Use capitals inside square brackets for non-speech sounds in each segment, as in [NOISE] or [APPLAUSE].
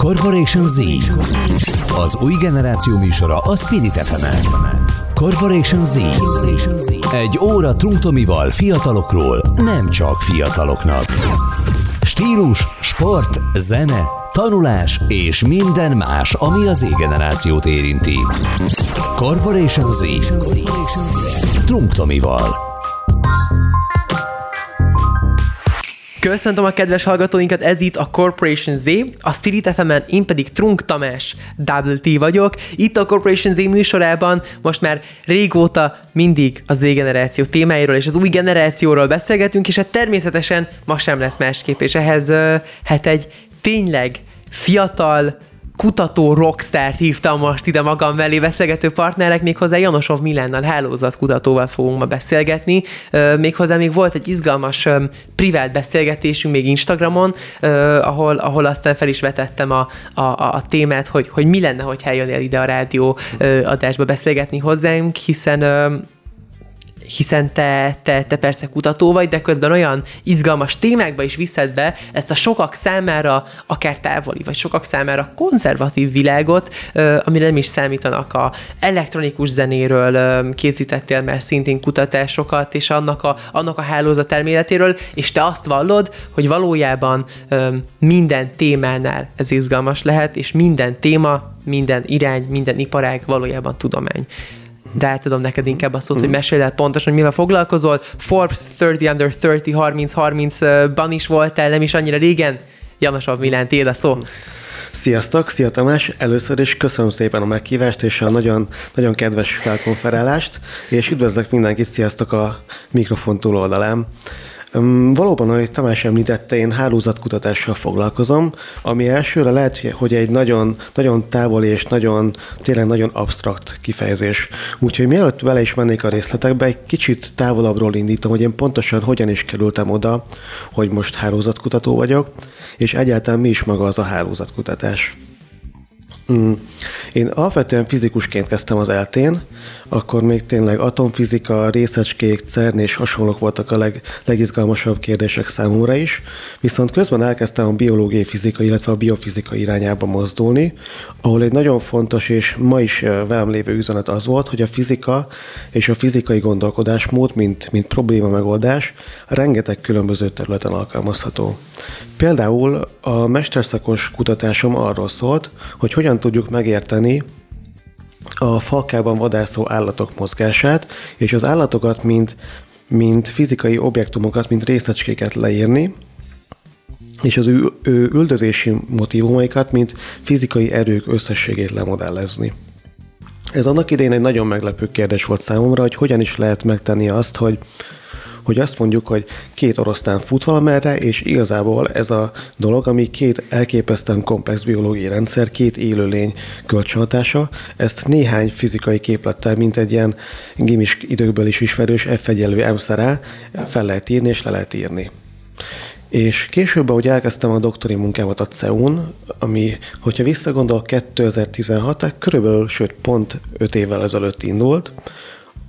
Corporation Z. Az új generáció műsora a Spirit fm Corporation Z. Egy óra Trunktomival fiatalokról, nem csak fiataloknak. Stílus, sport, zene, tanulás és minden más, ami az Z-generációt érinti. Corporation Z. Trunktomival. Köszöntöm a kedves hallgatóinkat, ez itt a Corporation Z, a Spirit fm én pedig Trunk Tamás, Double vagyok. Itt a Corporation Z műsorában most már régóta mindig a Z generáció témáiról és az új generációról beszélgetünk, és hát természetesen ma sem lesz másképp, és ehhez hát egy tényleg fiatal, kutató rockstar hívtam most ide magam mellé beszélgető partnerek, méghozzá Janosov Milánnal hálózatkutatóval fogunk ma beszélgetni. Méghozzá még volt egy izgalmas privát beszélgetésünk még Instagramon, ahol, ahol aztán fel is vetettem a, a, a témát, hogy, hogy mi lenne, hogy eljönnél ide a rádió adásba beszélgetni hozzánk, hiszen hiszen te, te, te persze kutató vagy, de közben olyan izgalmas témákba is viszed be ezt a sokak számára akár távoli, vagy sokak számára konzervatív világot, amire nem is számítanak a elektronikus zenéről, készítettél már szintén kutatásokat, és annak a, annak a hálózat elméletéről, és te azt vallod, hogy valójában minden témánál ez izgalmas lehet, és minden téma, minden irány, minden iparág valójában tudomány de átadom neked inkább a szót, mm. hogy mesélj el pontosan, hogy mivel foglalkozol. Forbes 30 under 30, 30-30-ban is voltál, nem is annyira régen. Janosov Milán, tiéd a szó. Sziasztok, szia Tamás! Először is köszönöm szépen a meghívást és a nagyon, nagyon kedves felkonferálást, és üdvözlök mindenkit, sziasztok a mikrofon túloldalán. Valóban, ahogy Tamás említette, én hálózatkutatással foglalkozom, ami elsőre lehet, hogy egy nagyon, nagyon távoli és nagyon, tényleg nagyon absztrakt kifejezés. Úgyhogy mielőtt vele is mennék a részletekbe, egy kicsit távolabbról indítom, hogy én pontosan hogyan is kerültem oda, hogy most hálózatkutató vagyok, és egyáltalán mi is maga az a hálózatkutatás. Mm. Én alapvetően fizikusként kezdtem az eltén, akkor még tényleg atomfizika, részecskék, CERN és hasonlók voltak a leg, legizgalmasabb kérdések számomra is, viszont közben elkezdtem a biológiai fizika, illetve a biofizika irányába mozdulni, ahol egy nagyon fontos és ma is velem lévő üzenet az volt, hogy a fizika és a fizikai gondolkodásmód, mint, mint probléma megoldás, rengeteg különböző területen alkalmazható. Például a mesterszakos kutatásom arról szólt, hogy hogyan tudjuk megérteni a falkában vadászó állatok mozgását, és az állatokat, mint, mint fizikai objektumokat, mint részecskéket leírni, és az ő, ő üldözési motivumaikat, mint fizikai erők összességét lemodellezni. Ez annak idején egy nagyon meglepő kérdés volt számomra, hogy hogyan is lehet megtenni azt, hogy hogy azt mondjuk, hogy két oroszlán fut valamerre, és igazából ez a dolog, ami két elképesztően komplex biológiai rendszer, két élőlény kölcsönhatása, ezt néhány fizikai képlettel, mint egy ilyen gimis időkből is ismerős F egyenlő M fel lehet írni és le lehet írni. És később, ahogy elkezdtem a doktori munkámat a CEUN, ami, hogyha visszagondolok, 2016, körülbelül, sőt pont 5 évvel ezelőtt indult,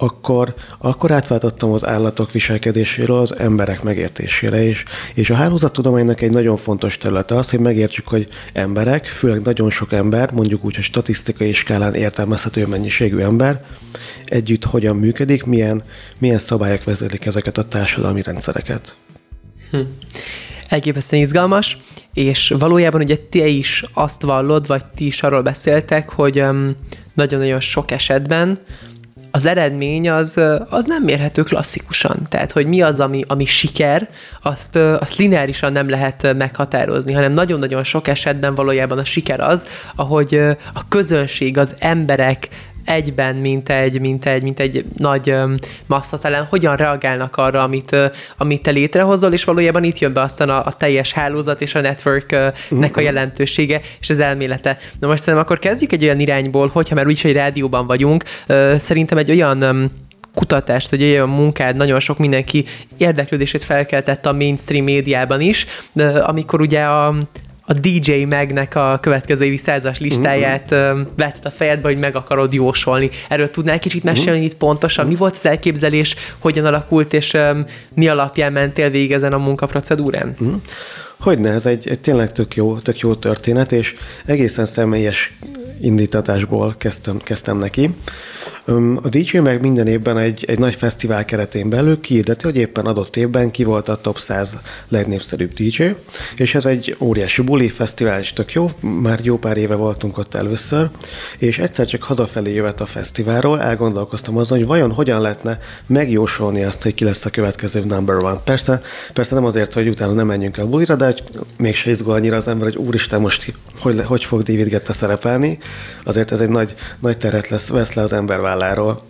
akkor, akkor átváltottam az állatok viselkedéséről az emberek megértésére is. És a hálózattudománynak egy nagyon fontos területe az, hogy megértsük, hogy emberek, főleg nagyon sok ember, mondjuk úgy, hogy statisztikai skálán értelmezhető mennyiségű ember, együtt hogyan működik, milyen, milyen szabályok vezetik ezeket a társadalmi rendszereket. Hm. Elképesztően izgalmas, és valójában ugye te is azt vallod, vagy ti is arról beszéltek, hogy nagyon-nagyon sok esetben az eredmény az, az nem mérhető klasszikusan. Tehát, hogy mi az, ami, ami siker, azt, azt lineárisan nem lehet meghatározni, hanem nagyon-nagyon sok esetben valójában a siker az, ahogy a közönség, az emberek egyben, mint egy, mint egy, mint egy nagy masszatelen, hogyan reagálnak arra, amit, amit te létrehozol, és valójában itt jön be aztán a, a teljes hálózat és a networknek a mhm. jelentősége és az elmélete. Na most szerintem akkor kezdjük egy olyan irányból, hogyha már úgyis egy rádióban vagyunk, szerintem egy olyan kutatást, vagy olyan munkád nagyon sok mindenki érdeklődését felkeltette a mainstream médiában is, amikor ugye a, a DJ megnek a következő évi százas listáját uh-huh. vetted a fejedbe, hogy meg akarod jósolni. Erről tudnál kicsit mesélni uh-huh. itt pontosan? Mi volt az elképzelés, hogyan alakult, és um, mi alapján mentél végig ezen a munkaprocedúrán? Uh-huh. Hogyne, ez egy, egy tényleg tök jó, tök jó történet, és egészen személyes indítatásból kezdtem, kezdtem neki. A DJ meg minden évben egy, egy nagy fesztivál keretén belül kiirdeti, hogy éppen adott évben ki volt a top 100 legnépszerűbb DJ, és ez egy óriási buli fesztivál, és tök jó, már jó pár éve voltunk ott először, és egyszer csak hazafelé jövet a fesztiválról, elgondolkoztam azon, hogy vajon hogyan lehetne megjósolni azt, hogy ki lesz a következő number one. Persze, persze nem azért, hogy utána nem menjünk el bulira, de mégse izgul annyira az ember, hogy úristen, most hogy, hogy fog David Getta szerepelni, azért ez egy nagy, nagy teret lesz, vesz le az ember válláról.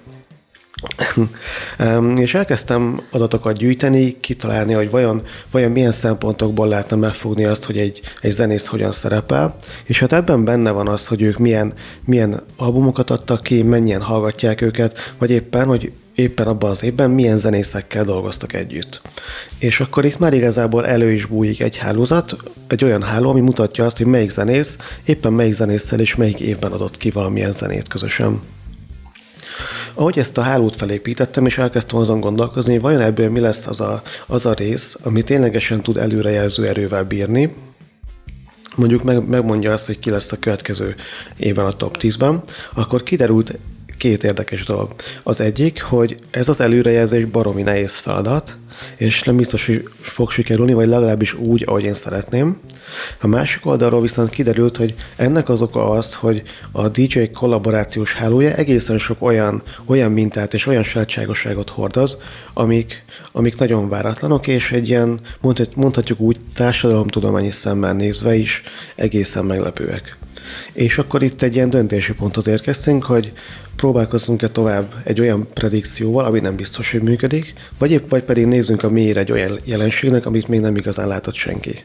és elkezdtem adatokat gyűjteni, kitalálni, hogy vajon, vajon milyen szempontokból lehetne megfogni azt, hogy egy, egy zenész hogyan szerepel, és hát ebben benne van az, hogy ők milyen, milyen albumokat adtak ki, mennyien hallgatják őket, vagy éppen, hogy éppen abban az évben milyen zenészekkel dolgoztak együtt. És akkor itt már igazából elő is bújik egy hálózat, egy olyan háló, ami mutatja azt, hogy melyik zenész, éppen melyik zenésszel és melyik évben adott ki valamilyen zenét közösen. Ahogy ezt a hálót felépítettem, és elkezdtem azon gondolkozni, hogy vajon ebből mi lesz az a, az a rész, ami ténylegesen tud előrejelző erővel bírni, mondjuk meg, megmondja azt, hogy ki lesz a következő évben a top 10-ben, akkor kiderült két érdekes dolog. Az egyik, hogy ez az előrejelzés baromi nehéz feladat, és nem biztos, hogy fog sikerülni, vagy legalábbis úgy, ahogy én szeretném. A másik oldalról viszont kiderült, hogy ennek az oka az, hogy a DJ kollaborációs hálója egészen sok olyan, olyan mintát és olyan sajátságosságot hordoz, amik, amik nagyon váratlanok, és egy ilyen, mondhatjuk úgy, társadalomtudományi szemmel nézve is egészen meglepőek. És akkor itt egy ilyen döntési ponthoz érkeztünk, hogy próbálkozzunk-e tovább egy olyan predikcióval, ami nem biztos, hogy működik, vagy épp vagy pedig nézzünk a mélyre egy olyan jelenségnek, amit még nem igazán látott senki.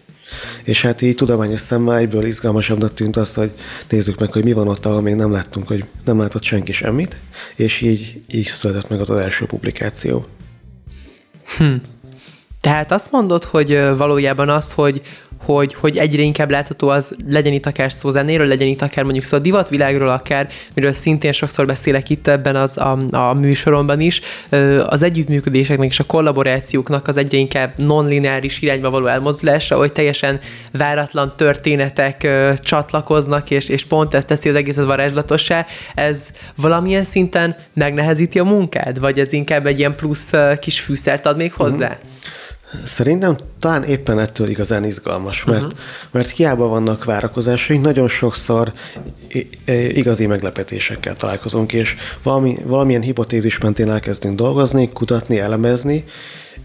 És hát így tudományos szemmel egyből izgalmasabbnak tűnt az, hogy nézzük meg, hogy mi van ott, ahol még nem láttunk, hogy nem látott senki semmit, és így, így született meg az az első publikáció. Hm. Tehát azt mondod, hogy valójában az, hogy hogy, hogy egyre inkább látható az, legyen itt akár szó zenéről, legyen itt akár mondjuk szó a divatvilágról akár, miről szintén sokszor beszélek itt ebben az, a, a műsoromban is, az együttműködéseknek és a kollaborációknak az egyre inkább non-lineáris irányba való elmozdulása, hogy teljesen váratlan történetek csatlakoznak, és, és pont ezt teszi az egészet varázslatossá, ez valamilyen szinten megnehezíti a munkád, vagy ez inkább egy ilyen plusz kis fűszert ad még hozzá? Uh-huh. Szerintem talán éppen ettől igazán izgalmas, mert, uh-huh. mert hiába vannak várakozásaink, nagyon sokszor igazi meglepetésekkel találkozunk, és valami, valamilyen hipotézis mentén elkezdünk dolgozni, kutatni, elemezni,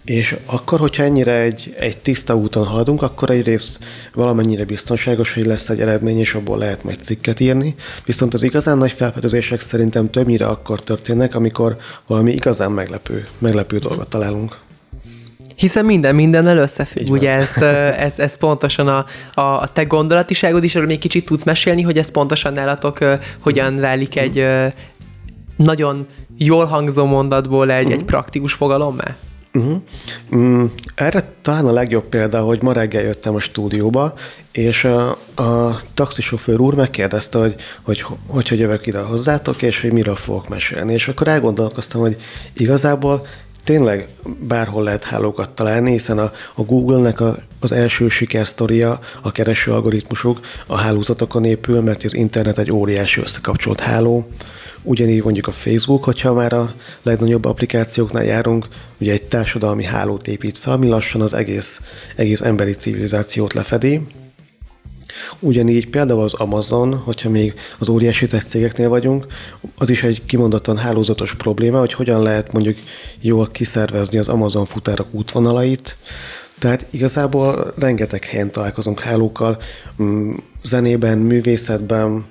és akkor, hogyha ennyire egy, egy tiszta úton haladunk, akkor egyrészt valamennyire biztonságos, hogy lesz egy eredmény, és abból lehet majd cikket írni. Viszont az igazán nagy felfedezések szerintem többnyire akkor történnek, amikor valami igazán meglepő, meglepő dolgot találunk. Hiszen minden mindennel összefügg, ugye ez, ez, ez pontosan a, a, te gondolatiságod is, arról még kicsit tudsz mesélni, hogy ez pontosan nálatok hogyan válik egy nagyon jól hangzó mondatból egy, uh-huh. egy praktikus fogalommá? Uh-huh. Mm, erre talán a legjobb példa, hogy ma reggel jöttem a stúdióba, és a, a taxisofőr úr megkérdezte, hogy, hogy, hogy hogy jövök ide hozzátok, és hogy miről fogok mesélni. És akkor elgondolkoztam, hogy igazából tényleg bárhol lehet hálókat találni, hiszen a, a Google-nek a, az első sikersztoria, a kereső algoritmusok a hálózatokon épül, mert az internet egy óriási összekapcsolt háló. Ugyanígy mondjuk a Facebook, hogyha már a legnagyobb applikációknál járunk, ugye egy társadalmi hálót épít fel, ami lassan az egész, egész emberi civilizációt lefedi, Ugyanígy például az Amazon, hogyha még az óriási tech cégeknél vagyunk, az is egy kimondottan hálózatos probléma, hogy hogyan lehet mondjuk jól kiszervezni az Amazon futárok útvonalait, tehát igazából rengeteg helyen találkozunk hálókkal, mm, zenében, művészetben,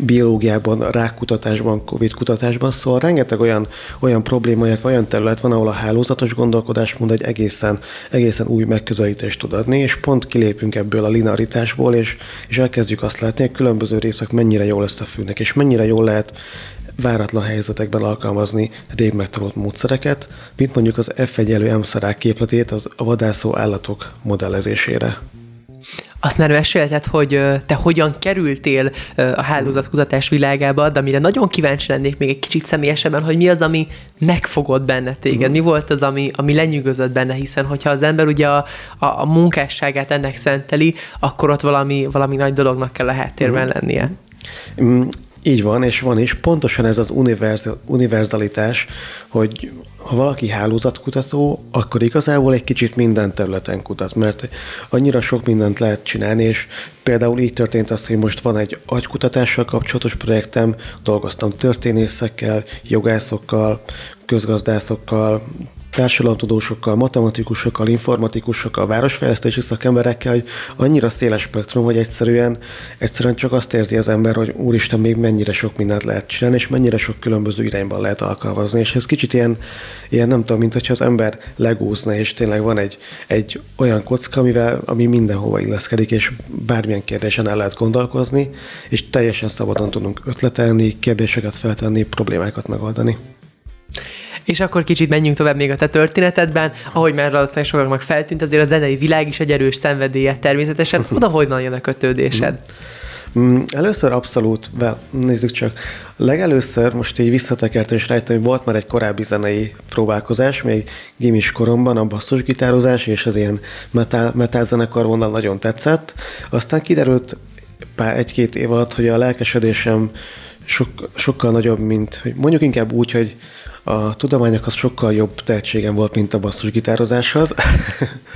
biológiában, rákkutatásban, Covid kutatásban, szóval rengeteg olyan, olyan probléma, illetve olyan terület van, ahol a hálózatos gondolkodásmód egy egészen, egészen új megközelítést tud adni, és pont kilépünk ebből a linearitásból, és, és elkezdjük azt látni, hogy különböző részek mennyire jól összefüggnek, és mennyire jól lehet váratlan helyzetekben alkalmazni rég megtanult módszereket, mint mondjuk az F1 elő M képletét az a vadászó állatok modellezésére. Azt már mesélted, hogy te hogyan kerültél a hálózatkutatás világába, de amire nagyon kíváncsi lennék még egy kicsit személyesebben, hogy mi az, ami megfogott benne téged, mi volt az, ami, ami lenyűgözött benne, hiszen hogyha az ember ugye a, a, a munkásságát ennek szenteli, akkor ott valami, valami nagy dolognak kell a háttérben lennie. Így van, és van is. Pontosan ez az univerzalitás, hogy ha valaki hálózatkutató, akkor igazából egy kicsit minden területen kutat, mert annyira sok mindent lehet csinálni, és például így történt az, hogy most van egy agykutatással kapcsolatos projektem, dolgoztam történészekkel, jogászokkal, közgazdászokkal, társadalomtudósokkal, matematikusokkal, informatikusokkal, városfejlesztési szakemberekkel, hogy annyira széles spektrum, hogy egyszerűen, egyszerűen csak azt érzi az ember, hogy úristen, még mennyire sok mindent lehet csinálni, és mennyire sok különböző irányban lehet alkalmazni. És ez kicsit ilyen, ilyen nem tudom, mint hogyha az ember legózna, és tényleg van egy, egy olyan kocka, amivel, ami mindenhova illeszkedik, és bármilyen kérdésen el lehet gondolkozni, és teljesen szabadon tudunk ötletelni, kérdéseket feltenni, problémákat megoldani. És akkor kicsit menjünk tovább még a te történetedben, ahogy már valószínűleg sokaknak feltűnt, azért a zenei világ is egy erős szenvedélye természetesen. [LAUGHS] Oda honnan jön a kötődésed? Mm, először abszolút, be, nézzük csak. Legelőször most így visszatekertem és rájöttem, hogy volt már egy korábbi zenei próbálkozás, még gimis koromban a basszusgitározás és az ilyen metal, metal zenekar vonal nagyon tetszett. Aztán kiderült pár egy-két év alatt, hogy a lelkesedésem sok, sokkal nagyobb, mint, hogy mondjuk inkább úgy, hogy a tudományokhoz sokkal jobb tehetségem volt, mint a basszusgitározáshoz,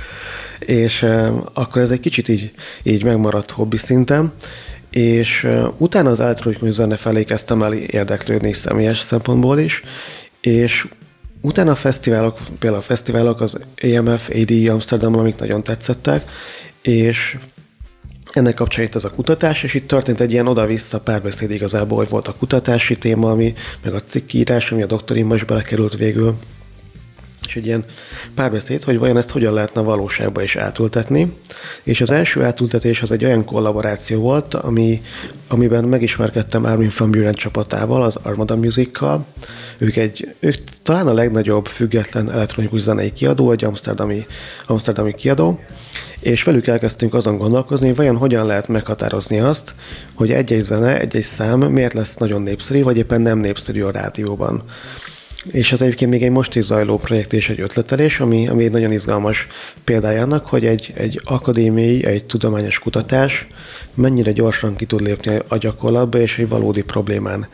[LAUGHS] és akkor ez egy kicsit így, így megmaradt hobbi szintem, és utána az elektronikus zene felé kezdtem el érdeklődni személyes szempontból is, és utána a fesztiválok, például a fesztiválok, az EMF, AD Amsterdam, amik nagyon tetszettek, és ennek kapcsán itt az a kutatás, és itt történt egy ilyen oda-vissza párbeszéd igazából, hogy volt a kutatási téma, ami, meg a cikkírás, ami a doktorimba is belekerült végül. És egy ilyen párbeszéd, hogy vajon ezt hogyan lehetne valóságba is átültetni. És az első átültetés az egy olyan kollaboráció volt, ami, amiben megismerkedtem Armin van Buren csapatával, az Armada Music-kal. Ők, egy, ők talán a legnagyobb független elektronikus zenei kiadó, egy amsterdami, amsterdami kiadó, és velük elkezdtünk azon gondolkozni, vajon hogyan lehet meghatározni azt, hogy egy-egy zene, egy-egy szám miért lesz nagyon népszerű, vagy éppen nem népszerű a rádióban. És ez egyébként még egy most is zajló projekt és egy ötletelés, ami, ami egy nagyon izgalmas példája annak, hogy egy, egy akadémiai, egy tudományos kutatás mennyire gyorsan ki tud lépni a gyakorlatba, és egy valódi problémán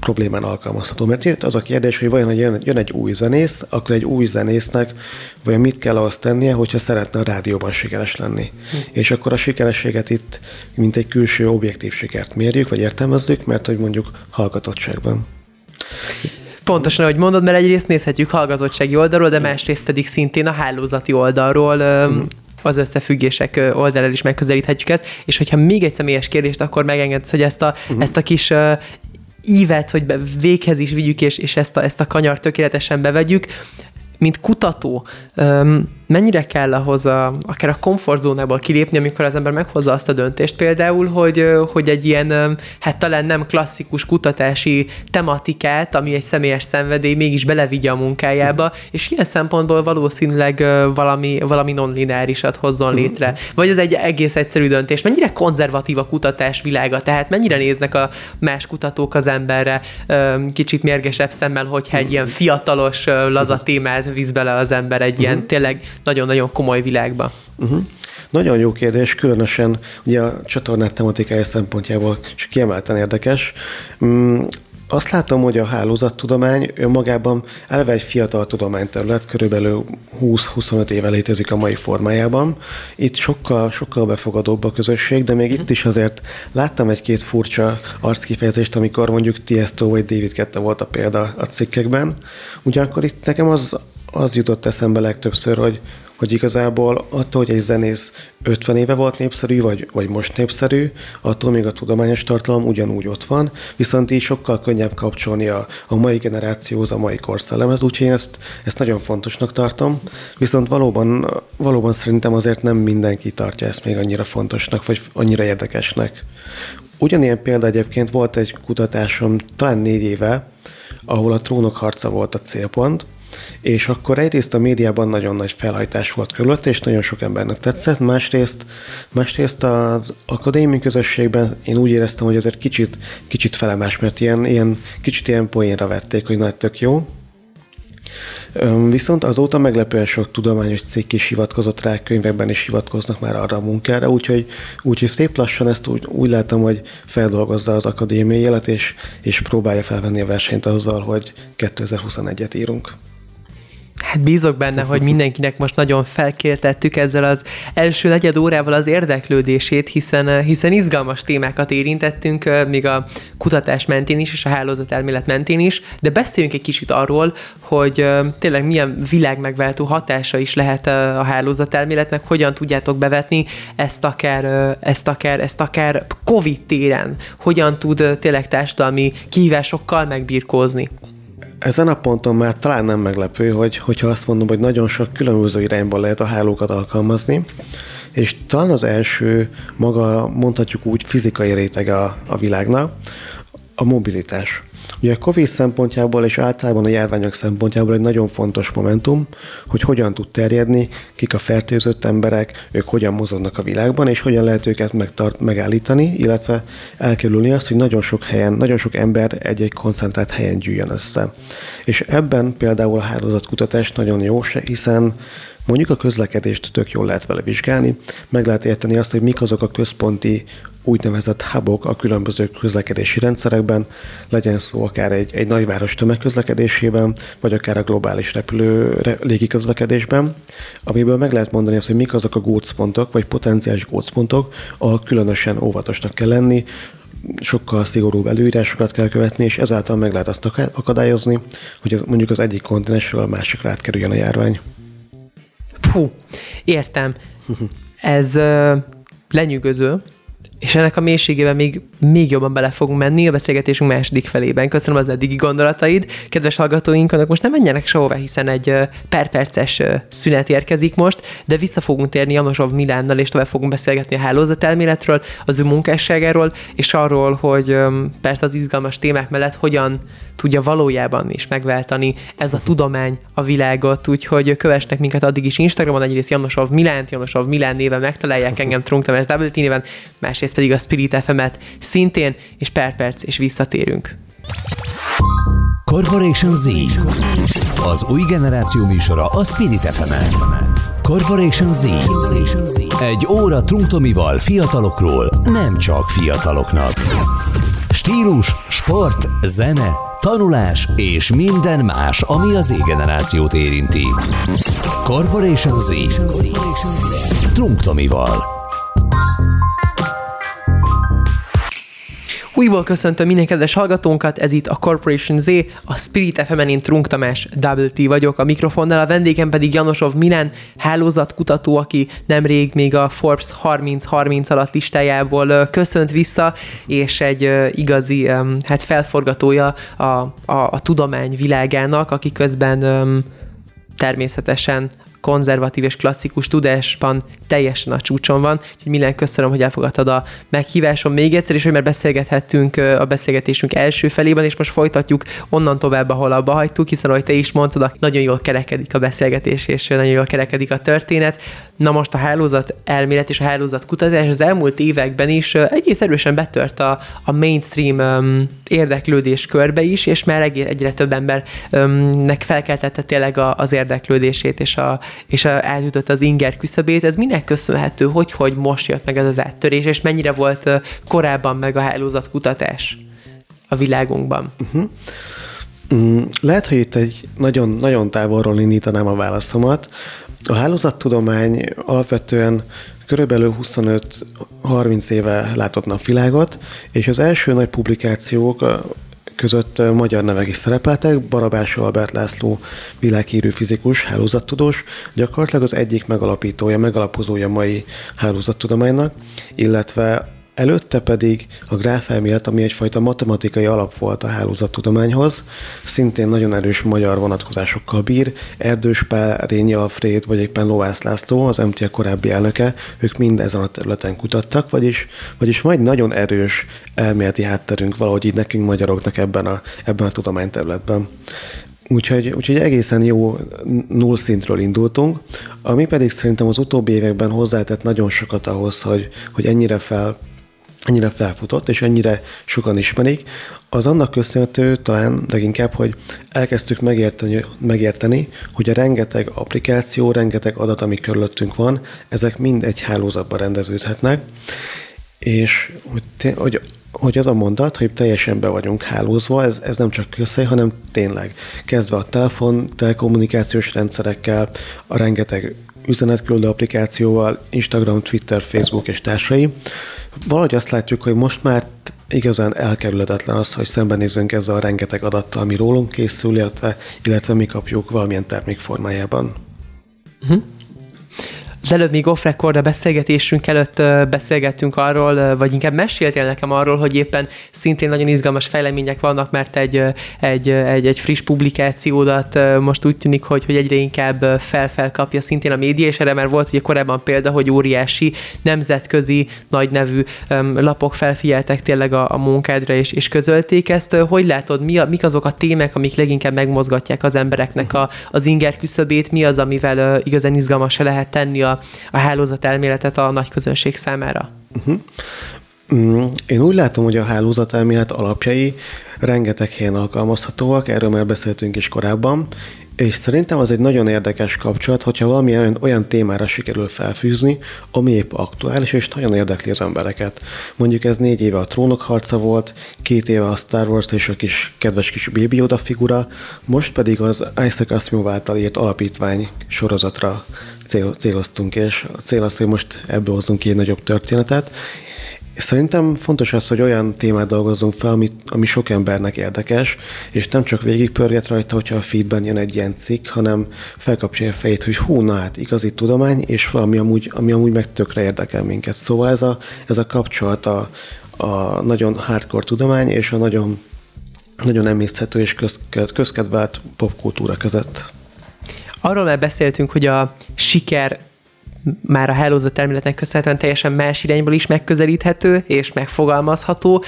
problémán alkalmazható. Mert itt az a kérdés, hogy vajon jön, jön egy új zenész, akkor egy új zenésznek vajon mit kell ahhoz tennie, hogyha szeretne a rádióban sikeres lenni. Hm. És akkor a sikerességet itt, mint egy külső objektív sikert mérjük, vagy értelmezzük, mert hogy mondjuk hallgatottságban. Pontosan, ahogy mondod, mert egyrészt nézhetjük hallgatottsági oldalról, de másrészt pedig szintén a hálózati oldalról hm. az összefüggések oldalról is megközelíthetjük ezt, és hogyha még egy személyes kérdést, akkor megengedsz, hogy ezt a, uh-huh. ezt a kis ívet, hogy véghez is vigyük, és, és ezt, a, ezt a kanyar tökéletesen bevegyük, mint kutató, mennyire kell ahhoz a, akár a komfortzónából kilépni, amikor az ember meghozza azt a döntést? Például, hogy, hogy egy ilyen, hát talán nem klasszikus kutatási tematikát, ami egy személyes szenvedély, mégis belevigye a munkájába, és ilyen szempontból valószínűleg valami, valami non-lineárisat hozzon létre. Vagy ez egy egész egyszerű döntés. Mennyire konzervatív a kutatás világa, tehát mennyire néznek a más kutatók az emberre kicsit mérgesebb szemmel, hogyha egy ilyen fiatalos, laza témát visz bele az ember egy ilyen tényleg nagyon-nagyon komoly világba? Uh-huh. Nagyon jó kérdés, különösen ugye a csatornát tematikája szempontjából csak kiemelten érdekes. Mm, azt látom, hogy a hálózattudomány önmagában eleve egy fiatal tudományterület, körülbelül 20-25 éve létezik a mai formájában. Itt sokkal, sokkal befogadóbb a közösség, de még itt is azért láttam egy-két furcsa arckifejezést, amikor mondjuk Tiesto vagy David Kette volt a példa a cikkekben. Ugyanakkor itt nekem az az jutott eszembe legtöbbször, hogy, hogy igazából attól, hogy egy zenész 50 éve volt népszerű, vagy, vagy most népszerű, attól még a tudományos tartalom ugyanúgy ott van, viszont így sokkal könnyebb kapcsolni a, a mai generációhoz, a mai korszellemhez, úgyhogy én ezt, ezt nagyon fontosnak tartom, viszont valóban, valóban szerintem azért nem mindenki tartja ezt még annyira fontosnak, vagy annyira érdekesnek. Ugyanilyen példa egyébként volt egy kutatásom talán négy éve, ahol a trónok harca volt a célpont, és akkor egyrészt a médiában nagyon nagy felhajtás volt körülött, és nagyon sok embernek tetszett, másrészt, másrészt az akadémiai közösségben én úgy éreztem, hogy ezért kicsit, kicsit felemás, mert ilyen, ilyen, kicsit ilyen poénra vették, hogy nagy tök jó, Viszont azóta meglepően sok tudományos cikk is hivatkozott rá, könyvekben is hivatkoznak már arra a munkára, úgyhogy, úgyhogy szép lassan ezt úgy, úgy látom, hogy feldolgozza az akadémiai élet, és, és próbálja felvenni a versenyt azzal, hogy 2021-et írunk. Hát bízok benne, hogy mindenkinek most nagyon felkértettük ezzel az első negyed órával az érdeklődését, hiszen, hiszen izgalmas témákat érintettünk, még a kutatás mentén is, és a hálózat elmélet mentén is, de beszéljünk egy kicsit arról, hogy tényleg milyen világmegváltó hatása is lehet a hálózat elméletnek, hogyan tudjátok bevetni ezt akár, ezt akár, ezt akár COVID téren, hogyan tud tényleg társadalmi kihívásokkal megbírkózni. Ezen a ponton már talán nem meglepő, hogy, hogyha azt mondom, hogy nagyon sok különböző irányból lehet a hálókat alkalmazni, és talán az első maga, mondhatjuk úgy, fizikai rétege a, a világnak, a mobilitás. Ugye a COVID szempontjából és általában a járványok szempontjából egy nagyon fontos momentum, hogy hogyan tud terjedni, kik a fertőzött emberek, ők hogyan mozognak a világban, és hogyan lehet őket megtart, megállítani, illetve elkerülni azt, hogy nagyon sok helyen, nagyon sok ember egy-egy koncentrált helyen gyűjjön össze. És ebben például a hálózatkutatás nagyon jó, hiszen Mondjuk a közlekedést tök jól lehet vele vizsgálni, meg lehet érteni azt, hogy mik azok a központi úgynevezett hubok a különböző közlekedési rendszerekben, legyen szó akár egy, egy nagyváros tömegközlekedésében, vagy akár a globális repülő légi közlekedésben, amiből meg lehet mondani azt, hogy mik azok a gócpontok, vagy potenciális gócpontok, ahol különösen óvatosnak kell lenni, sokkal szigorúbb előírásokat kell követni, és ezáltal meg lehet azt akadályozni, hogy az, mondjuk az egyik kontinensről a másikra átkerüljön a járvány. Puh, értem. Ez uh, lenyűgöző, és ennek a mélységében még, még jobban bele fogunk menni a beszélgetésünk második felében. Köszönöm az eddigi gondolataid. Kedves hallgatóink, önök most nem menjenek sehova, hiszen egy perperces szünet érkezik most, de vissza fogunk térni Janosov Milánnal, és tovább fogunk beszélgetni a hálózatelméletről, az ő munkásságáról, és arról, hogy persze az izgalmas témák mellett hogyan tudja valójában is megváltani ez a tudomány a világot, úgyhogy kövesnek minket addig is Instagramon, egyrészt Janosov Milánt, Janosov Milán néven megtalálják engem Trunk Tamás WT néven, másrészt pedig a Spirit FM-et szintén, és per perc, és visszatérünk. Corporation Z. Az új generáció műsora a Spirit fm. Corporation Z. Egy óra Trunktomival fiatalokról, nem csak fiataloknak. Stílus, sport, zene, tanulás és minden más, ami az Z-generációt érinti. Corporation Z. Trunk Újból köszöntöm minden kedves hallgatónkat, ez itt a Corporation Z, a Spirit fm én Trunk Tamás Double T vagyok. A mikrofonnál, a vendégem pedig Janosov Milen, hálózatkutató, aki nemrég még a Forbes 30-30 alatt listájából köszönt vissza, és egy igazi hát felforgatója a, a, a tudomány világának, aki közben természetesen konzervatív és klasszikus tudásban teljesen a csúcson van. Úgyhogy Milán, köszönöm, hogy elfogadtad a meghívásom még egyszer, és hogy már beszélgethettünk a beszélgetésünk első felében, és most folytatjuk onnan tovább, ahol abba hagytuk, hiszen ahogy te is mondtad, nagyon jól kerekedik a beszélgetés, és nagyon jól kerekedik a történet. Na most a hálózat elmélet és a hálózat kutatás az elmúlt években is egész erősen betört a, a mainstream um, érdeklődés körbe is, és már egyre több embernek felkeltette tényleg a, az érdeklődését, és, a, és a, eljutott az inger küszöbét. Ez minek köszönhető, hogy, hogy most jött meg ez az áttörés, és mennyire volt korábban meg a hálózat kutatás a világunkban? Uh-huh. Lehet, hogy itt egy nagyon, nagyon távolról indítanám a válaszomat. A hálózattudomány alapvetően körülbelül 25-30 éve látott napvilágot, és az első nagy publikációk között magyar nevek is szerepeltek. Barabás Albert László világhírű fizikus, hálózattudós, gyakorlatilag az egyik megalapítója, megalapozója mai hálózattudománynak, illetve Előtte pedig a gráfelmélet, ami egyfajta matematikai alap volt a hálózattudományhoz, szintén nagyon erős magyar vonatkozásokkal bír. Erdős Pál, Rényi Alfred vagy éppen Lovász László, az MTA korábbi elnöke, ők mind ezen a területen kutattak, vagyis, vagyis majd nagyon erős elméleti hátterünk valahogy így nekünk magyaroknak ebben a, ebben a tudományterületben. Úgyhogy, úgyhogy egészen jó null szintről indultunk, ami pedig szerintem az utóbbi években hozzátett nagyon sokat ahhoz, hogy, hogy ennyire fel ennyire felfutott, és ennyire sokan ismerik, az annak köszönhető talán leginkább, hogy elkezdtük megérteni, megérteni, hogy a rengeteg applikáció, rengeteg adat, ami körülöttünk van, ezek mind egy hálózatban rendeződhetnek, és hogy, hogy hogy az a mondat, hogy teljesen be vagyunk hálózva, ez, ez nem csak közhely, hanem tényleg. Kezdve a telefon, telekommunikációs rendszerekkel, a rengeteg üzenetküldő applikációval, Instagram, Twitter, Facebook és társai. Valahogy azt látjuk, hogy most már igazán elkerülhetetlen az, hogy szembenézzünk ezzel a rengeteg adattal, ami rólunk készül, illetve, illetve mi kapjuk valamilyen termék formájában. Uh-huh. Az előbb még off record a beszélgetésünk előtt beszélgettünk arról, vagy inkább meséltél nekem arról, hogy éppen szintén nagyon izgalmas fejlemények vannak, mert egy, egy, egy, egy friss publikációdat most úgy tűnik, hogy, hogy egyre inkább felfelkapja szintén a média, és erre már volt ugye korábban példa, hogy óriási nemzetközi nagy nevű lapok felfigyeltek tényleg a, a munkádra, és, és közölték ezt. Hogy látod, mi a, mik azok a témák, amik leginkább megmozgatják az embereknek a, az inger küszöbét, mi az, amivel igazán izgalmas lehet tenni a, a hálózat elméletet a nagy közönség számára? Uh-huh. Én úgy látom, hogy a hálózat elmélet alapjai rengeteg helyen alkalmazhatóak, erről már beszéltünk is korábban, és szerintem az egy nagyon érdekes kapcsolat, hogyha valami olyan, olyan témára sikerül felfűzni, ami épp aktuális, és nagyon érdekli az embereket. Mondjuk ez négy éve a trónok harca volt, két éve a Star Wars és a kis kedves kis Baby Yoda figura, most pedig az Isaac Asimov által írt alapítvány sorozatra cél, céloztunk, és a cél az, hogy most ebből hozunk ki egy nagyobb történetet, Szerintem fontos az, hogy olyan témát dolgozzunk fel, ami, ami sok embernek érdekes, és nem csak végigpörget rajta, hogyha a feedben jön egy ilyen cikk, hanem felkapja a fejét, hogy hú, na hát igazi tudomány, és valami amúgy, ami amúgy meg tökre érdekel minket. Szóval ez a, ez a kapcsolat a, a nagyon hardcore tudomány és a nagyon, nagyon emészthető és köz, közkedvelt popkultúra között. Arról már beszéltünk, hogy a siker már a hálózat elméletnek köszönhetően teljesen más irányból is megközelíthető és megfogalmazható,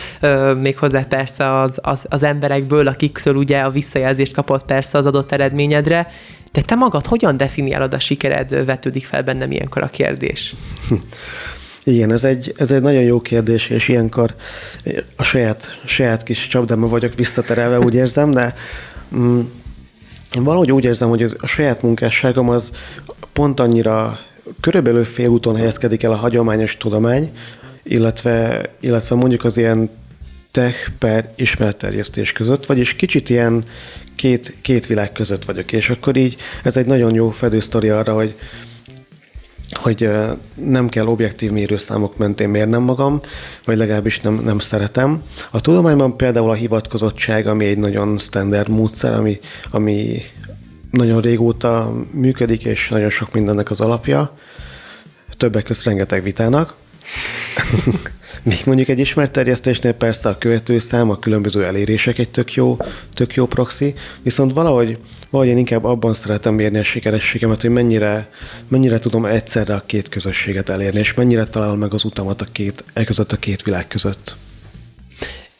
méghozzá persze az, az, az emberekből, akiktől ugye a visszajelzést kapott persze az adott eredményedre, de te magad hogyan definiálod a sikered, vetődik fel bennem ilyenkor a kérdés? [LAUGHS] Igen, ez egy, ez egy nagyon jó kérdés, és ilyenkor a saját, saját kis csapdámba vagyok visszaterelve, úgy érzem, de mm, én valahogy úgy érzem, hogy a saját munkásságom az pont annyira körülbelül félúton helyezkedik el a hagyományos tudomány, illetve, illetve mondjuk az ilyen tech per ismeretterjesztés között, vagyis kicsit ilyen két, két világ között vagyok, és akkor így ez egy nagyon jó fedősztori arra, hogy, hogy nem kell objektív mérőszámok mentén mérnem magam, vagy legalábbis nem, nem szeretem. A tudományban például a hivatkozottság, ami egy nagyon standard módszer, ami, ami nagyon régóta működik, és nagyon sok mindennek az alapja. Többek között rengeteg vitának. [LAUGHS] Még mondjuk egy ismert terjesztésnél persze a követőszám, a különböző elérések egy tök jó, tök jó proxy, viszont valahogy, valahogy én inkább abban szeretem mérni a sikerességemet, hogy mennyire, mennyire tudom egyszerre a két közösséget elérni, és mennyire talál meg az utamat a két, e között a két világ között.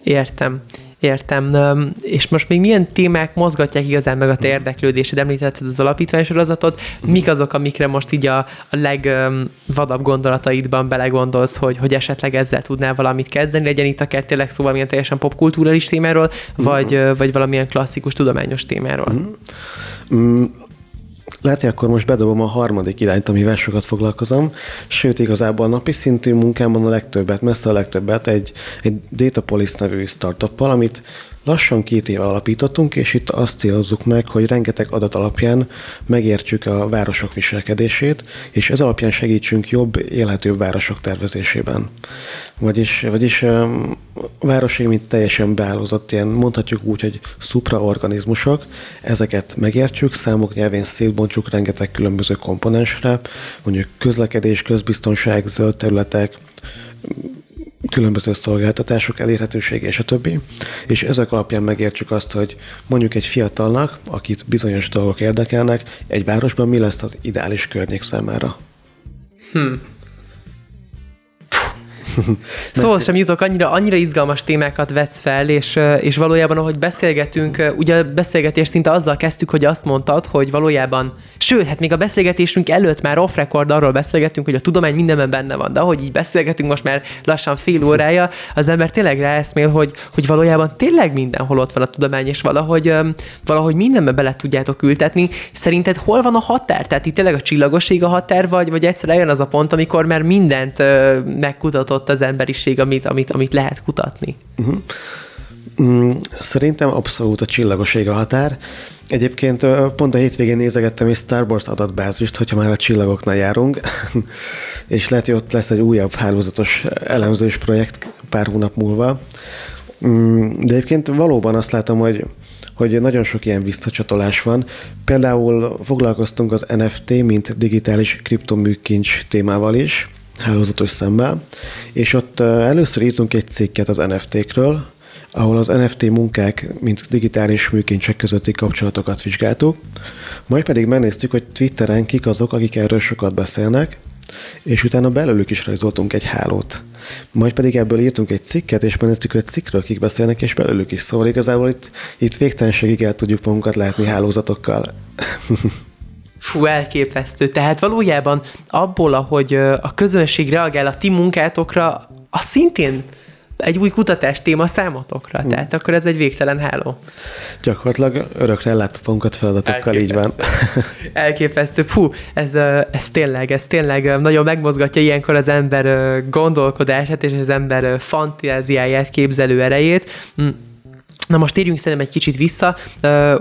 Értem. Értem. És most még milyen témák mozgatják igazán meg a te érdeklődésed? Említetted az alapítványsorozatot. Mik azok, amikre most így a, a legvadabb gondolataidban belegondolsz, hogy, hogy esetleg ezzel tudnál valamit kezdeni? Legyen itt akár tényleg szó valamilyen teljesen popkulturális témáról, vagy, vagy valamilyen klasszikus tudományos témáról? Mm. Lehet, hogy akkor most bedobom a harmadik irányt, amivel sokat foglalkozom, sőt igazából a napi szintű munkámban a legtöbbet, messze a legtöbbet egy, egy Datapolis nevű startuppal, amit Lassan két éve alapítottunk, és itt azt célozzuk meg, hogy rengeteg adat alapján megértsük a városok viselkedését, és ez alapján segítsünk jobb, élhetőbb városok tervezésében. Vagyis, vagyis városai, mint teljesen beállózott, ilyen mondhatjuk úgy, hogy supraorganizmusok, ezeket megértsük, számok nyelvén szétbontsuk rengeteg különböző komponensre, mondjuk közlekedés, közbiztonság, zöld területek, különböző szolgáltatások elérhetősége és a többi, és ezek alapján megértsük azt, hogy mondjuk egy fiatalnak, akit bizonyos dolgok érdekelnek, egy városban mi lesz az ideális környék számára. Hmm. [LAUGHS] szóval sem jutok, annyira, annyira izgalmas témákat vetsz fel, és, és valójában, ahogy beszélgetünk, ugye a beszélgetés szinte azzal kezdtük, hogy azt mondtad, hogy valójában, sőt, hát még a beszélgetésünk előtt már off record arról beszélgettünk, hogy a tudomány mindenben benne van, de ahogy így beszélgetünk most már lassan fél órája, az ember tényleg ráeszmél, hogy, hogy valójában tényleg mindenhol ott van a tudomány, és valahogy, valahogy mindenbe bele tudjátok ültetni. Szerinted hol van a határ? Tehát itt tényleg a csillagoség a határ, vagy, vagy egyszer eljön az a pont, amikor már mindent megkutatott az emberiség, amit, amit, amit lehet kutatni? Uh-huh. Szerintem abszolút a csillagoség a határ. Egyébként pont a hétvégén nézegettem egy Star Wars adatbázist, hogyha már a csillagoknál járunk, [LAUGHS] és lehet, hogy ott lesz egy újabb hálózatos elemzős projekt pár hónap múlva. Mm, de egyébként valóban azt látom, hogy hogy nagyon sok ilyen visszacsatolás van. Például foglalkoztunk az NFT, mint digitális kriptoműkincs témával is, hálózatos szemmel, és ott először írtunk egy cikket az NFT-kről, ahol az NFT munkák, mint digitális műkincsek közötti kapcsolatokat vizsgáltuk, majd pedig megnéztük, hogy Twitteren kik azok, akik erről sokat beszélnek, és utána belőlük is rajzoltunk egy hálót. Majd pedig ebből írtunk egy cikket, és megnéztük, hogy cikkről kik beszélnek, és belőlük is. Szóval igazából itt, itt végtelenségig el tudjuk magunkat látni hálózatokkal. [LAUGHS] Fú, elképesztő. Tehát valójában abból, ahogy a közönség reagál a ti munkátokra, az szintén egy új kutatás téma számotokra. Hmm. Tehát akkor ez egy végtelen háló. Gyakorlatilag örökre elláttuk magunkat feladatokkal, így van. Elképesztő. [LAUGHS] Fú, ez, ez tényleg, ez tényleg nagyon megmozgatja ilyenkor az ember gondolkodását és az ember fantáziáját, képzelő erejét. Na most térjünk szerintem egy kicsit vissza,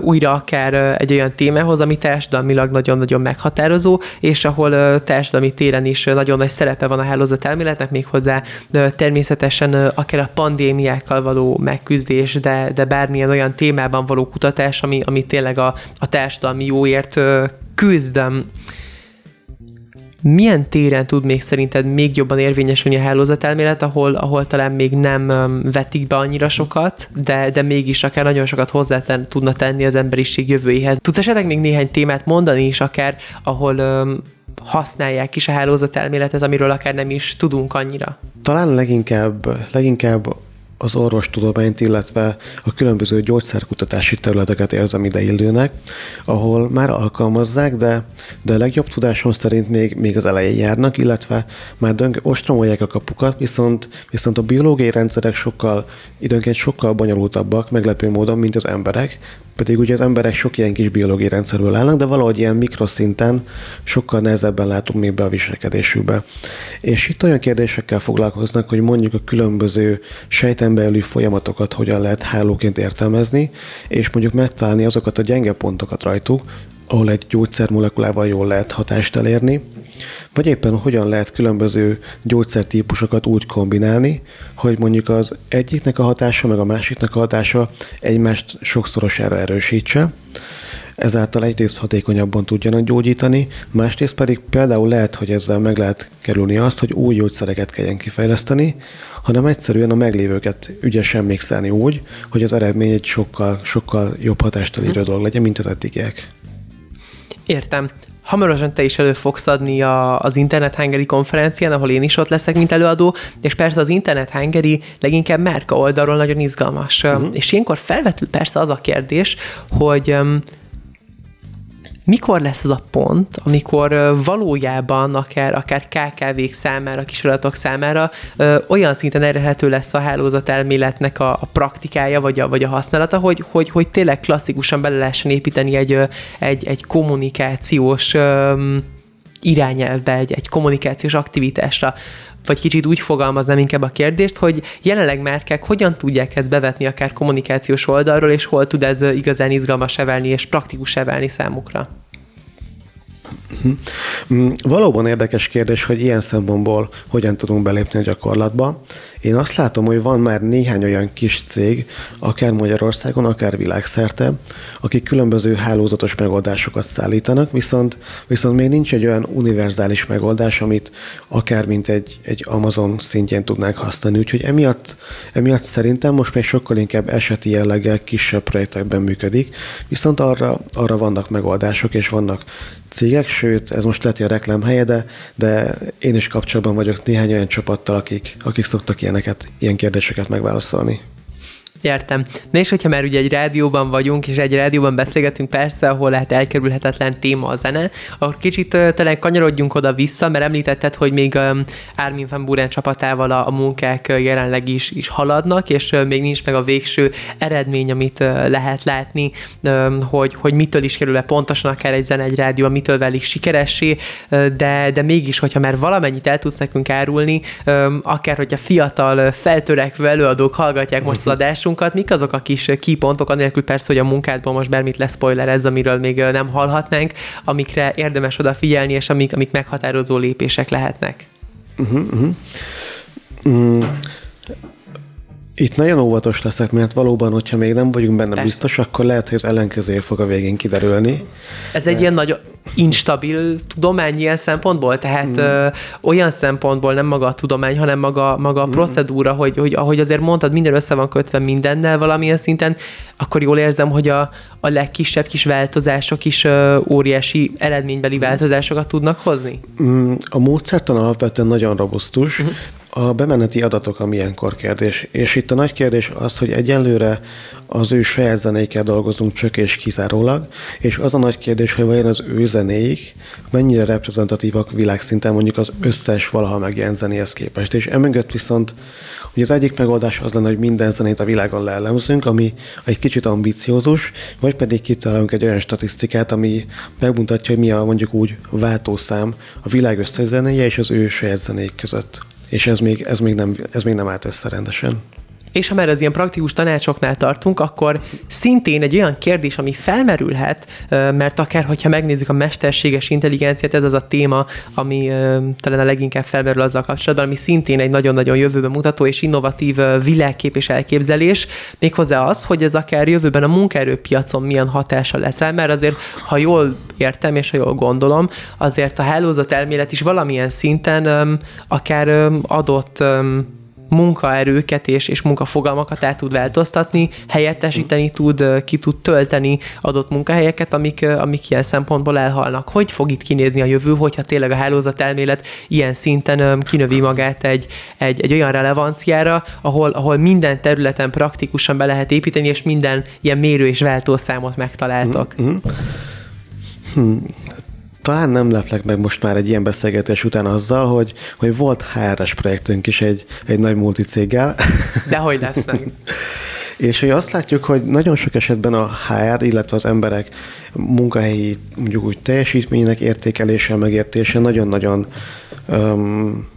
újra akár egy olyan témához, ami társadalmilag nagyon-nagyon meghatározó, és ahol társadalmi téren is nagyon nagy szerepe van a hálózat elméletnek, méghozzá természetesen akár a pandémiákkal való megküzdés, de, de bármilyen olyan témában való kutatás, ami, ami tényleg a, a társadalmi jóért küzd milyen téren tud még szerinted még jobban érvényesülni a hálózatelmélet, ahol, ahol talán még nem vetik be annyira sokat, de, de mégis akár nagyon sokat hozzá tudna tenni az emberiség jövőjéhez. Tudsz esetleg még néhány témát mondani is akár, ahol um, használják is a hálózatelméletet, amiről akár nem is tudunk annyira? Talán leginkább, leginkább az orvostudományt, illetve a különböző gyógyszerkutatási területeket érzem ideillőnek, ahol már alkalmazzák, de, de a legjobb tudásom szerint még, még az elején járnak, illetve már dönk, ostromolják a kapukat, viszont, viszont a biológiai rendszerek sokkal, időnként sokkal bonyolultabbak, meglepő módon, mint az emberek, pedig ugye az emberek sok ilyen kis biológiai rendszerből állnak, de valahogy ilyen mikroszinten sokkal nehezebben látunk még be a viselkedésükbe. És itt olyan kérdésekkel foglalkoznak, hogy mondjuk a különböző sejten belüli folyamatokat hogyan lehet hálóként értelmezni, és mondjuk megtalálni azokat a gyenge pontokat rajtuk, ahol egy gyógyszermolekulával jól lehet hatást elérni, vagy éppen hogyan lehet különböző gyógyszertípusokat úgy kombinálni, hogy mondjuk az egyiknek a hatása, meg a másiknak a hatása egymást sokszorosára erősítse, ezáltal egyrészt hatékonyabban tudjanak gyógyítani, másrészt pedig például lehet, hogy ezzel meg lehet kerülni azt, hogy új gyógyszereket kelljen kifejleszteni, hanem egyszerűen a meglévőket ügyesen mixelni úgy, hogy az eredmény egy sokkal, sokkal jobb hatást elérő dolog legyen, mint az eddigiek. Értem. Hamarosan te is elő fogsz adni a, az Internet Hungary konferencián, ahol én is ott leszek, mint előadó, és persze az Internet Hungary leginkább márka oldalról nagyon izgalmas. Uh-huh. És ilyenkor felvetül persze az a kérdés, hogy um, mikor lesz az a pont, amikor valójában akár, akár KKV-k számára, kisvállalatok számára ö, olyan szinten elérhető lesz a hálózat elméletnek a, a praktikája, vagy a, vagy a használata, hogy, hogy, hogy tényleg klasszikusan bele lehessen építeni egy, egy, egy kommunikációs ö, irányelvbe, egy, egy kommunikációs aktivitásra, vagy kicsit úgy fogalmaznám inkább a kérdést, hogy jelenleg márkák hogyan tudják ezt bevetni akár kommunikációs oldalról, és hol tud ez igazán izgalmas válni és praktikus válni számukra? Mm, valóban érdekes kérdés, hogy ilyen szempontból hogyan tudunk belépni a gyakorlatba. Én azt látom, hogy van már néhány olyan kis cég, akár Magyarországon, akár világszerte, akik különböző hálózatos megoldásokat szállítanak, viszont, viszont még nincs egy olyan univerzális megoldás, amit akár mint egy, egy Amazon szintjén tudnánk használni. Úgyhogy emiatt, emiatt szerintem most még sokkal inkább eseti jelleggel kisebb projektekben működik, viszont arra, arra vannak megoldások, és vannak cégek, sőt, ez most hogy a reklám helye, de, de én is kapcsolatban vagyok néhány olyan csapattal, akik, akik szoktak ilyeneket, ilyen kérdéseket megválaszolni. Értem. Na és hogyha már ugye egy rádióban vagyunk, és egy rádióban beszélgetünk persze, ahol lehet elkerülhetetlen téma a zene, akkor kicsit uh, talán kanyarodjunk oda-vissza, mert említetted, hogy még um, Armin van Buren csapatával a, a munkák uh, jelenleg is, is haladnak, és uh, még nincs meg a végső eredmény, amit uh, lehet látni, um, hogy, hogy mitől is kerül -e pontosan akár egy zene, egy rádió, mitől válik sikeressé, uh, de, de mégis, hogyha már valamennyit el tudsz nekünk árulni, um, akár hogyha fiatal, feltörekvő előadók hallgatják most az adásunkat, [LAUGHS] adásunkat, mik azok a kis kipontok, anélkül persze, hogy a munkádból most bármit lesz ez, amiről még nem hallhatnánk, amikre érdemes odafigyelni, és amik, amik meghatározó lépések lehetnek. Uh-huh, uh-huh. Mm. Itt nagyon óvatos leszek, mert valóban, hogyha még nem vagyunk benne Persze. biztos, akkor lehet, hogy az ellenkezője fog a végén kiderülni. Ez egy ilyen nagyon instabil tudomány ilyen szempontból, tehát mm. ö, olyan szempontból nem maga a tudomány, hanem maga, maga a mm. procedúra, hogy, hogy ahogy azért mondtad, minden össze van kötve mindennel valamilyen szinten, akkor jól érzem, hogy a, a legkisebb kis változások is ö, óriási eredménybeli mm. változásokat tudnak hozni? Mm, a módszertan alapvetően nagyon robusztus, mm. A bemeneti adatok a milyenkor kérdés, és itt a nagy kérdés az, hogy egyelőre az ő saját zenékkel dolgozunk csak és kizárólag, és az a nagy kérdés, hogy vajon az ő zenéik mennyire reprezentatívak világszinten mondjuk az összes valaha megjelent zenéhez képest. És emögött viszont hogy az egyik megoldás az lenne, hogy minden zenét a világon leelemzünk, ami egy kicsit ambiciózus, vagy pedig kitalálunk egy olyan statisztikát, ami megmutatja, hogy mi a mondjuk úgy váltószám a világ összes zenéje és az ő saját zenék között és ez még, ez még, nem, ez még nem állt össze rendesen. És ha már az ilyen praktikus tanácsoknál tartunk, akkor szintén egy olyan kérdés, ami felmerülhet, mert akár, hogyha megnézzük a mesterséges intelligenciát, ez az a téma, ami talán a leginkább felmerül azzal kapcsolatban, ami szintén egy nagyon-nagyon jövőben mutató és innovatív világkép és elképzelés, méghozzá az, hogy ez akár jövőben a munkaerőpiacon milyen hatása lesz mert azért, ha jól értem és ha jól gondolom, azért a hálózat elmélet is valamilyen szinten akár adott munkaerőket és, és munkafogalmakat el tud változtatni, helyettesíteni tud, ki tud tölteni adott munkahelyeket, amik, amik ilyen szempontból elhalnak. Hogy fog itt kinézni a jövő, hogyha tényleg a hálózat elmélet ilyen szinten kinövi magát egy, egy, egy olyan relevanciára, ahol, ahol minden területen praktikusan be lehet építeni, és minden ilyen mérő és váltószámot megtaláltok. Mm-hmm. Hmm talán nem leplek meg most már egy ilyen beszélgetés után azzal, hogy, hogy volt HR-es projektünk is egy, egy nagy multicéggel. [LAUGHS] De hogy lesz meg? [LAUGHS] És hogy azt látjuk, hogy nagyon sok esetben a HR, illetve az emberek munkahelyi mondjuk úgy teljesítményének értékelése, megértése nagyon-nagyon um,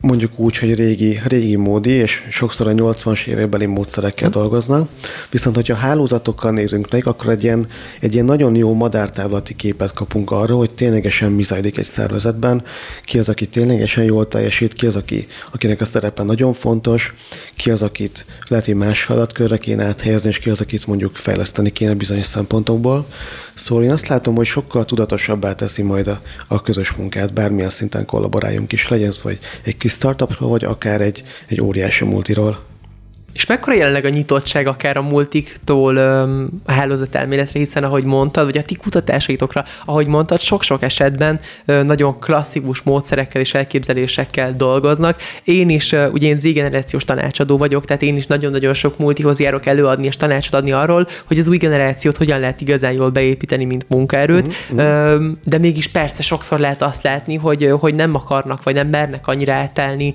mondjuk úgy, hogy régi, régi módi, és sokszor a 80-as évekbeli módszerekkel hm. dolgoznak. Viszont, hogyha hálózatokkal nézünk meg, akkor egy ilyen, egy ilyen nagyon jó madártávlati képet kapunk arról, hogy ténylegesen mi zajlik egy szervezetben, ki az, aki ténylegesen jól teljesít, ki az, aki, akinek a szerepe nagyon fontos, ki az, akit lehet, hogy más feladatkörre kéne áthelyezni, és ki az, akit mondjuk fejleszteni kéne bizonyos szempontokból. Szóval én azt látom, hogy sokkal tudatosabbá teszi majd a, a közös munkát, bármilyen szinten kollaboráljunk is, legyen ez vagy egy kis startupról, vagy akár egy, egy óriási multiról. És mekkora jelenleg a nyitottság akár a multiktól a hálózat elméletre, hiszen ahogy mondtad, vagy a ti kutatásaitokra, ahogy mondtad, sok-sok esetben nagyon klasszikus módszerekkel és elképzelésekkel dolgoznak. Én is, ugye én Z-generációs tanácsadó vagyok, tehát én is nagyon-nagyon sok multihoz járok előadni és tanácsot adni arról, hogy az új generációt hogyan lehet igazán jól beépíteni, mint munkaerőt, mm-hmm. de mégis persze sokszor lehet azt látni, hogy, hogy nem akarnak, vagy nem mernek annyira átállni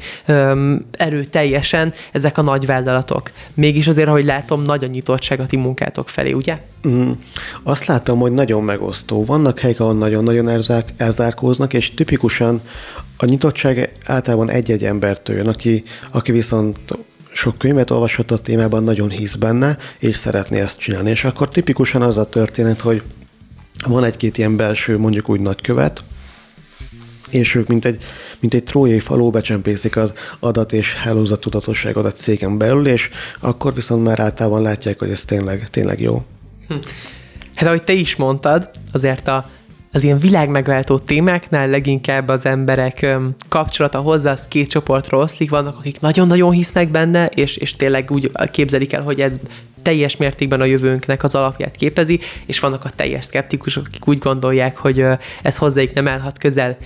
erőteljesen ezek a nagy vállalatok munkátok. Mégis azért, ahogy látom, nagy a nyitottság a ti munkátok felé, ugye? Mm. Azt látom, hogy nagyon megosztó. Vannak helyek, ahol nagyon-nagyon elzárkóznak, és tipikusan a nyitottság általában egy-egy embertől jön, aki, aki viszont sok könyvet olvasott a témában, nagyon hisz benne, és szeretné ezt csinálni. És akkor tipikusan az a történet, hogy van egy-két ilyen belső, mondjuk úgy nagykövet, és ők mint egy, mint egy trójai faló becsempészik az adat és hálózat tudatosságot a cégen belül, és akkor viszont már általában látják, hogy ez tényleg, tényleg jó. Hm. Hát ahogy te is mondtad, azért a, az ilyen világmegváltó témáknál leginkább az emberek kapcsolata hozzá az két csoportra oszlik, vannak, akik nagyon-nagyon hisznek benne, és, és tényleg úgy képzelik el, hogy ez teljes mértékben a jövőnknek az alapját képezi, és vannak a teljes szkeptikusok, akik úgy gondolják, hogy ez hozzájuk nem állhat közel.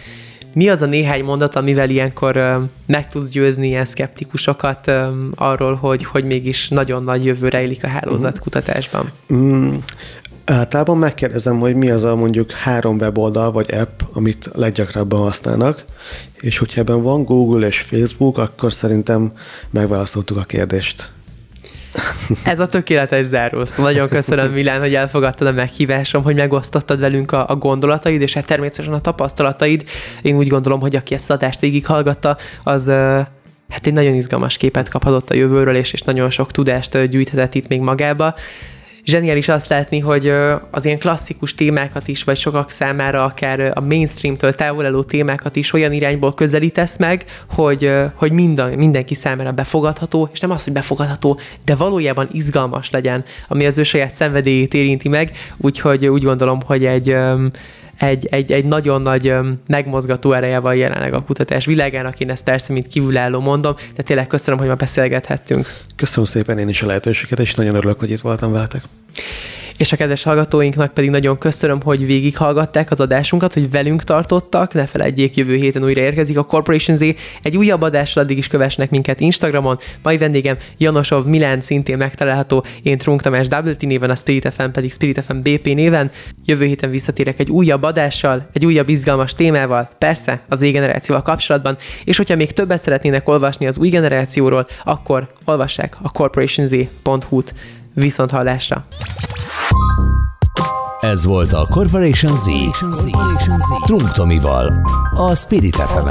Mi az a néhány mondat, amivel ilyenkor meg tudsz győzni ilyen szkeptikusokat arról, hogy, hogy mégis nagyon nagy jövő rejlik a hálózatkutatásban? Mm, Általában megkérdezem, hogy mi az a mondjuk három weboldal vagy app, amit leggyakrabban használnak, és hogyha ebben van Google és Facebook, akkor szerintem megválaszoltuk a kérdést. Ez a tökéletes zárósz. Nagyon köszönöm, Milán, hogy elfogadtad a meghívásom, hogy megosztottad velünk a, a gondolataid, és hát természetesen a tapasztalataid. Én úgy gondolom, hogy aki ezt a adást végighallgatta, az hát egy nagyon izgalmas képet kaphatott a jövőről, és, és nagyon sok tudást gyűjthetett itt még magába zseniális azt látni, hogy az ilyen klasszikus témákat is, vagy sokak számára akár a mainstreamtől távol álló témákat is olyan irányból közelítesz meg, hogy, hogy minden, mindenki számára befogadható, és nem az, hogy befogadható, de valójában izgalmas legyen, ami az ő saját szenvedélyét érinti meg, úgyhogy úgy gondolom, hogy egy egy, egy, egy nagyon nagy megmozgató ereje van jelenleg a kutatás világának, én ezt persze mint kívülálló mondom, de tényleg köszönöm, hogy ma beszélgethettünk. Köszönöm szépen én is a lehetőséget, és nagyon örülök, hogy itt voltam veletek és a kedves hallgatóinknak pedig nagyon köszönöm, hogy végighallgatták az adásunkat, hogy velünk tartottak, ne felejtjék, jövő héten újra érkezik a Corporation Z. Egy újabb adással addig is kövesnek minket Instagramon. Mai vendégem Janosov Milán szintén megtalálható, én Trunk Tamás WT néven, a Spirit FM pedig Spirit FM BP néven. Jövő héten visszatérek egy újabb adással, egy újabb izgalmas témával, persze az új generációval kapcsolatban, és hogyha még többet szeretnének olvasni az új generációról, akkor olvassák a corporationz.hu-t. Viszont hallásra! Ez volt a Corporation Z. Trunk Tomival, a Spirit fm